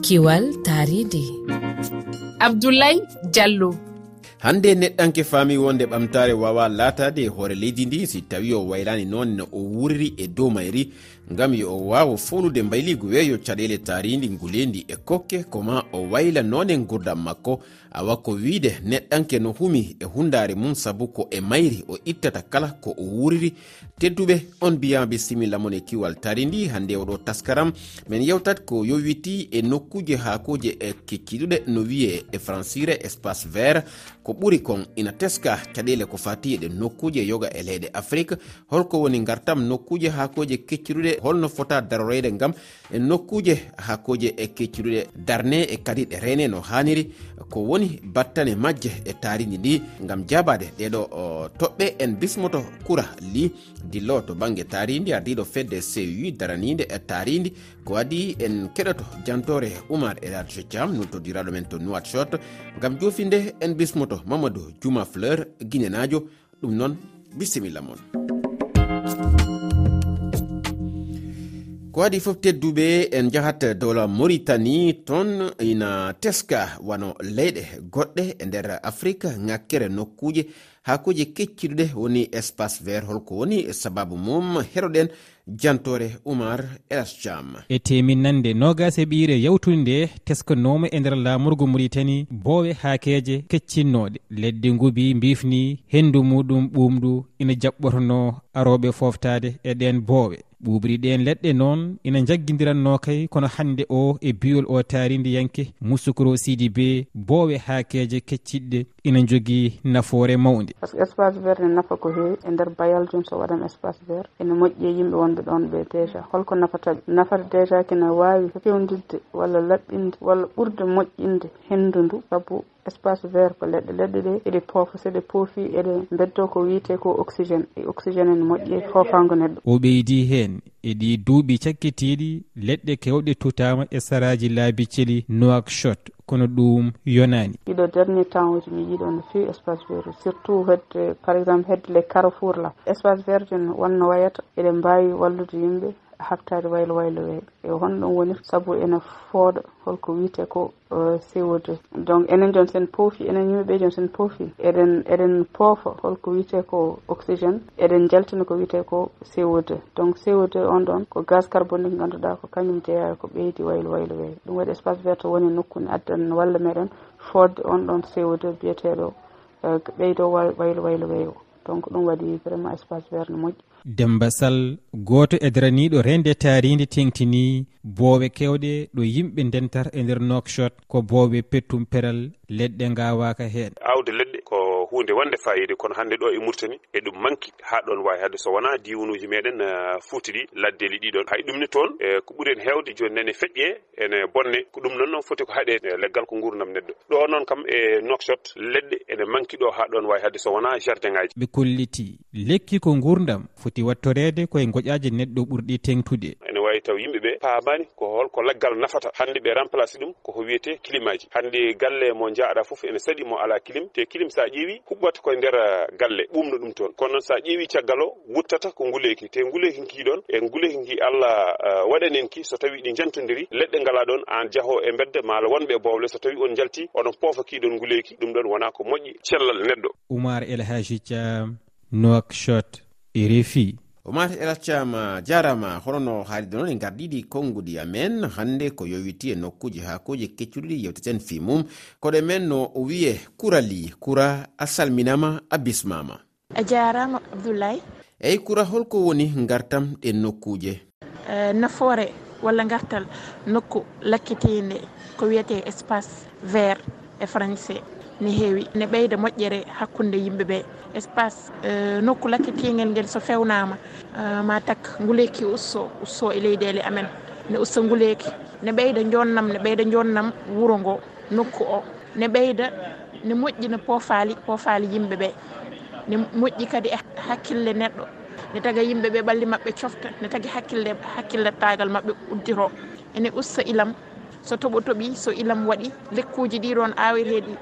kiwal taridi. Abdoulaye diallo. Hande neɗɗanke faami wonde ɓamtare wawa latade hoore leydi ndi si tawi o waylani noon no o wuriri e dow mayri. ngam yo o wawa fonude mbayligu weeyo caɗele taridi ngulendi e kokke koma o wayla noone gurdam makko. Awa ko wiide neɗɗanke no humi e hundare mum sabu ko e mayri o ittata kala ko o wuriri. Tedduɓe on mbiya bisimilla mon e kiwal tari ndi hande oɗo taskaram. Min yewtat ko yowiti e nokkuje hakuje e kikkiɗuɗe no wiye e francire espace vert. Ko ɓuri kon ina teska caɗele ko fati eɗe nokkuje yoga e leyɗe afrique. Holko woni gartam nokkuje hakuje kecciɗuɗe holno fota daroreyde gam e nokkuje hakkuji e kecciɗuɗe darne e kadi ɗe rene no haniri. Ko woni battane majje e taridi ndi gam jabade ɗeɗo toɓɓe en bismoto kura li dillo to banggue taridi ardiɗo fedde sewi daranide e taridi ko adi en keɗoto jantore oumar elarge diam nultodiraɗo men to nuwatshot gam jofinde en bismoto mamadou juma fleur guinenajo ɗum noon bisimilla moon ko waɗi fof tedduɓe en jahat dowla maritani toon ina teska wano leyɗe goɗɗe e nder afrique ŋakkere nokkuje hakuje kecciɗuɗe woni espace vert holko woni sababu mum heroɗen jantore oumar elasjam e teminnande nogas e ɓiire nde teskanoma e nder lamurgu muritani bowe hakeje keccinnoɗe leddi ngubi bifni hendu muɗum ɓumɗu ina jaɓɓotono aroɓe foftade e ɗen bowe ɓuɓriɗen leɗɗe noon ina jagguidiranno kay kono hande o e biyol o taaridi yanke musukoro sidi be boowe haakeje kecciɗɗe ina jogii nafoore mawde par ce que espace vert ne nafa ko heewi e nder bayal jum so waɗan espace vert ene moƴƴi e yimɓe wonɓe ɗon ɓe déjà holko nafata nafata déjà kene waawi fewdidde walla laɓɓinde walla ɓurde moƴƴinde henndu ndu sabu espace vert ko leɗɗe leɗɗe ɗe eɗe poofa seɗe poofi eɗe beddo ko wiyete ko oxygéne e oxygéne ene moƴƴi e hofango neɗɗo. O ɓeydi hen. e ɗi duuɓi cakkitiɗi leɗɗe kewɗe tutama e saraji laabi celi noak shot kono ɗum yonani ɗiɗo dernier temps uji mi yiiɗo no fewi espace vert surtout hedde par exemple hedde les carrefour la. Espace vert en wonno wayata eɗen mbawi wallude yimɓe habtade waylo waylo weeɓe e, e honɗum woni saabu ene fooɗa holko wiyete ko euh, co2 donc enen joon sen poofi enen yimɓeɓe joon sen poofi eɗen eɗen poofa holko wiyete ko oxygéne eɗen jaltina ko wiyete ko co2 donc co2 on ɗon ko gaz carbonique ganduɗa ko kañum jeeya ko ɓeydi waylo waylo wey ɗum waɗi espace vert woni nokkunde addan walla meɗen fodde on ɗon co2 biyeteɗo eh, ɓeydo waylo waylo wey donc ɗum waɗi vraiment espace vert ne moƴƴi. demba sall goto e daraniɗo rende taride tengtini boowe kewɗe ɗo yimɓe ndentata e nder nokshot ko boowe pettum peral leɗɗe gawaka hen awde leɗɗe ko hunde wande fayide kono hande ɗo e murtani e ɗum manki ha ɗon wawi hade so wona diwanuji meɗen fuuti ɗi laddeli ɗiɗon hay ɗum ni toon e ko ɓuuri en hewde joni nane feƴƴe ene bonne ko ɗum noon noon foti ko haɗe e leggal ko gurdam neɗɗo. Ɗo noon kam e nokshot leɗɗe ene manki ɗo ha ɗon wawi hade so wona jardin ngaji ɓe kolliti. lekki ko gurdam foti wattorede koye goƴaji neɗɗo ɓurɗi tengtude. Ene wawi taw yimɓeɓe paamani ko holko leggal nafata. Hande ɓe remplace ɗum koko wiyete kilimaji hande galle mo jaaɗa foof ene saɗi mo ala clim te clim sa ƴeewi huɓɓata koye nder ah, galle ɓumno ɗum toon. Kono noon sa ƴeewi caggal o wuttata ko nguleyki te nguleyki ki ɗon e nguleyki ki allah ah, waɗanen ki so tawi ɗi jantodiri leɗɗe ngala ɗon an jaaho e bedde mala wonɓe e bowle. So tawi on jalti oɗon poofa kiɗon nguleyki ɗum ɗon wona ko moƴƴi cellal neɗɗo. Oumar elhaji thiam noakshot e refi o mata e jarama honono haalirde noon e garɗiɗi konngudi amen hannde ko yowiti e nokkuji hakoji keccuɗiɗi yewteten fi mum koɗe men no o wiye kurali kura a salminama a bismama a jarama abdoulaye. Eyyi kura holko woni gartam ɗen nokkuje uh, e, nafoore walla gartal nokku lakkitinde ko wiyete espace vert e français. Ne heewi ne ɓeyda moƴƴere hakkunde yimɓeɓe. espace euh, nokku lakkitiengel ngel so fewnama euh, ma tak nguleyki usso usso e leyɗele amen. Ne usta nguleyki ne ɓeyda jonnam ne ɓeyda jonnam wuuro ngo nokku o. Ne ɓeyda ne moƴƴina poofaali poofaali yimɓe ɓe ne moƴƴi kadi e hakkille neɗɗo. Ne taga yimɓe ɓe ɓalli maɓɓe cofta ne tagi hakkille hakkille tagal maɓɓe uddiro ene usta ilam so toɓo toɓi so ilam waɗi lekkuji ɗiɗon awirheɗi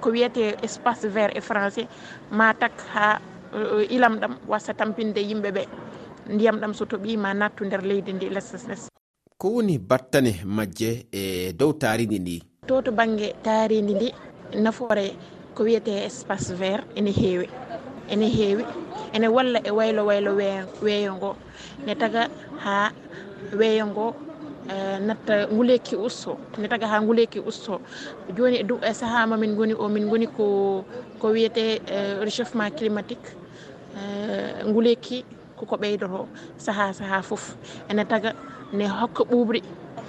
ko wiyete espace vert e français ma tak ha eh, ilam ɗam wasa tampinde yimɓe ɓe. Ndiyam ɗam so toɓi ma nattu nder leydi ndi less ko woni battane majje e dow taaridi ndi? To to banggue taaridi ndi nafoore ko wiyete espace vert ene heewi. Ene heewi ene walla e waylo waylo weeyo ngo. Ne taga ha weeyo ngo Eh, natta nguleki usto ne taga ha nguleki usto joni e dow e saaha mamin goni o min goni ko ko wiyete eh, réchauffement climatique. Eh, nguleki koko ɓeydoto saaha saaha foof ene taga ne hokka ɓuɓri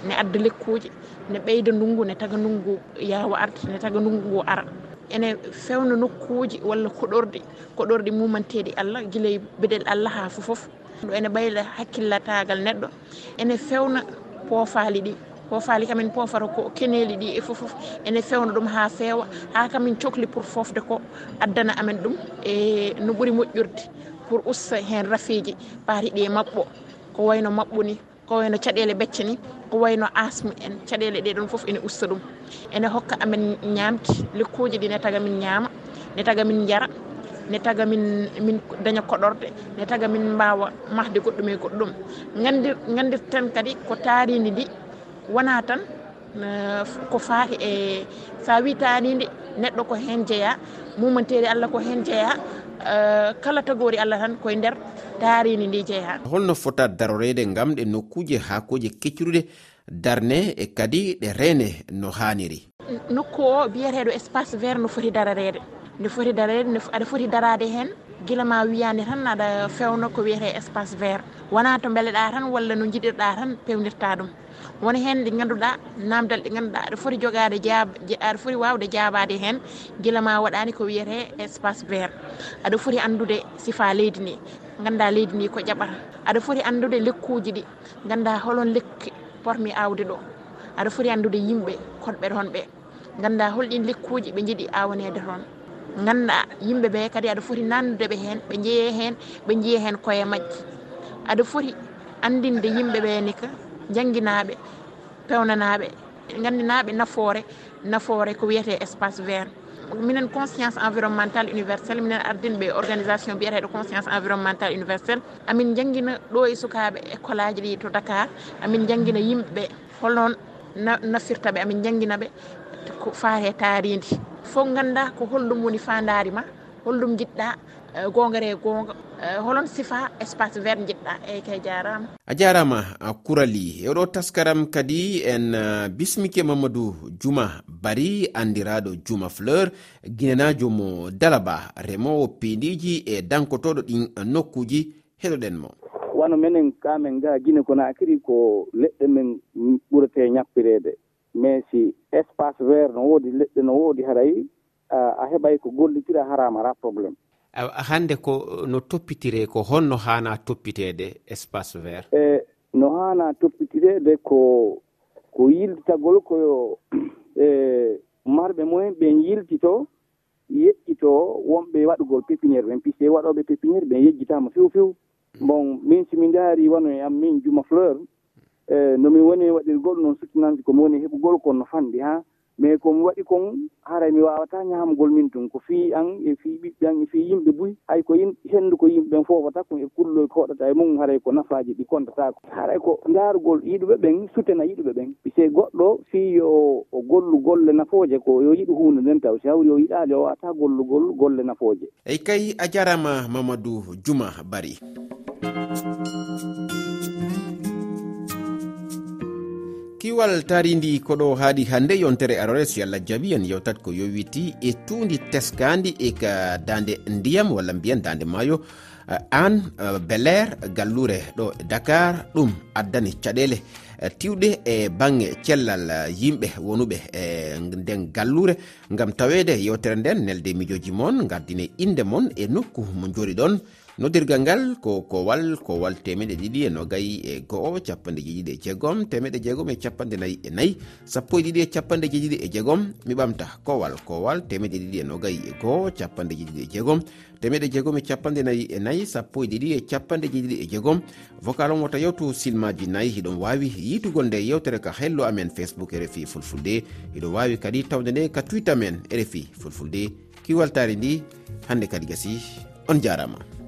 ne adda lekkuji ne ɓeyda ndungu ne taga ndungu yawa arde ne taga ndungu ngu ara. Ene fewna nokkuji walla koɗorɗi koɗorɗi mumanteɗi allah guilay e beɗel allah ha fofof ene ɓayda hakkillatagal neɗɗo. Ene fewna poofaali ɗi. Poofaali kamin poofata ko keneeli ɗi e fofof ene fewna ɗum ha feewa ha kamin cohli pour fofde ko addana amen ɗum e no ɓuuri moƴƴurde pour usta hen rafiji paati ɗi e mabɓo ko wayno mabɓo ni ko wayno caɗele becce ni ko wayno asme en. Caɗele ɗe ɗon foof ene usta ɗum. Ene hokka amen ñamki lekkuji ɗi ne taga min ñaama ne taga min jara ne taga min min daña koɗorɗe ne taga min mbawa mahde goɗɗum e goɗɗum. Gandir gandirten kadi ko taaridi ndi wona tan eh, ko faati e sa wi taaridi neɗɗo ko hen jeeya mumanteri allah ko hen jeeya eh, kala tagori allah tan koye nder taaridi ndi jeeya holno fota darorede gam ɗe nokkuje hakkoje kecciruɗe darne e kadi ɗe reene no haniri nokku o biyeteɗo espace vert no foti dararede nde foti darede aɗa foti darade hen. Guila ma wiyande tan aɗa fewno ko wiyete espace vert. Wona to beeleɗa tan walla no jiɗirɗa tan pewnirta ɗum. Woni hen ɗi ganduɗa namdal ɗi ganduɗa aɗa foti jogade jaab aɗa foti wawde jabade hen. Guila ma waɗani ko wiyete espace vert. Aɗa foti andude sifa leydi ndi ganda leydi ndi ko jaɓata. Aɗa foti andude lekkuji ɗi ganda holon lekki pormi awde ɗo. Aɗa foti andude yimɓe koɗɓe toon ɓe. Ganda holɗin lekkuji ɓe jiiɗi awanede toon ganda yimɓeɓe kadi aɗa foti nandudeɓe hen ɓe jeeye hen ɓe jiiya hen koye majji. Aɗa foti andinde yimɓeɓe ni ka jangguinaɓe pewnanaɓe gandinaɓe nafoore nafoore ko wiyete espace vert. Minen conscience environnemental universel minen ardinɓe organisation biyeteɗo conscience environnemental universel amin jangguina ɗo e sukaɓe école aji ɗi to dakar amin jangguina yimɓeɓe holnoon nafirtaɓe amin jangguinaɓe ko fate taaridi fof ganda ko holɗum woni fandari ma holɗum jiɗɗa gongare gonga e e holon sifa espace vert jiɗɗa eyyi kay jarama a jarama kurali. E oɗo taskaram kadi en bismike mamadou juma bari andiraɗo juma fleur guinenajo mo dalaba remowo pendiji e dankotoɗo ɗin nokkuji heɗoɗen mo. Wano minen kamen ga guine konakiri ko leɗɗe men ɓurete ñappirede mais si espace vert no woodi leɗɗe no woodi haray a heɓay ko gollitira harama ara probléme :fra hande ko no toppitire ko honno hana toppitede espace vert? E no hana toppitirede ko ko yiltitagol koyo %e marɓe mumen ɓen yiltito yejjito wonɓe waɗugol pépiniére ɓen puisque :fra waɗoɓe pépiniére ɓen ɓe yejjitama few few mm. bon min somi daari e am min juma Fleur e nomi woni waɗir gol noon suttinanti komi woni heɓugol kon no fanɗi ha. Mais komi waɗi kon haray mi wawata ñamgol min tun ko fi an e fi ɓiɓɓe an e fi yimɓe buy. Hay ko henndu ko yimɓe fofata kon e kulloy koɗata e mum haray ko nafaji ɗi kontatako haray ko ndaarugol yiɗuɓe ɓen sutena yiɗuɓe ɓen. Se goɗɗo fi yo o gollu golle nafooje ko yo yiɗu hunde nden taw si hawri o yiɗali o wawata gollugol golle nafooje. Eyi kay a jarama mamadou diouma bari kiwal tari ndi koɗo haaɗi hannde yontere arores allah jaabi en yewtat ko yowiti e tundi teskandi e ka dande ndiyam walla mbiyen dande maayo eh, an eh, belair gallure ɗo dakar ɗum addani caɗele eh, tiwɗe e bange cellal yimɓe wonuɓe e nden gallure. Gam tawede yewtere nden nelde mijoji moon gardine inde moon e nokku mo jori ɗon. noddirgal ngal ko kowal kowal temeɗe ɗiɗi e nogayi e go'o capanɗe jeeɗiɗi e jeegom temeɗe jeegom e capanɗe nayyi e nayyi sappo e ɗiɗi e capanɗe jeeɗiɗi e jeegom mi ɓamta kowal kowal temeɗe ɗiɗi e nogayi e go'o capanɗe jeeɗiɗi e jeegom temeɗe jeegom e capanɗe nayyi e nayyi sappo e ɗiɗi e capanɗe jeeɗiɗi e jeegom. Vocal on wota yewtu silmaji nayyi hiɗon wawi yitugol nde yewtere ka hello amen facebook rfi fulfulde hiɗon wawi kadi tawde nde ka twitter men rfi fulfulde. Kiwaltari ndi hande kadi gasi on jarama.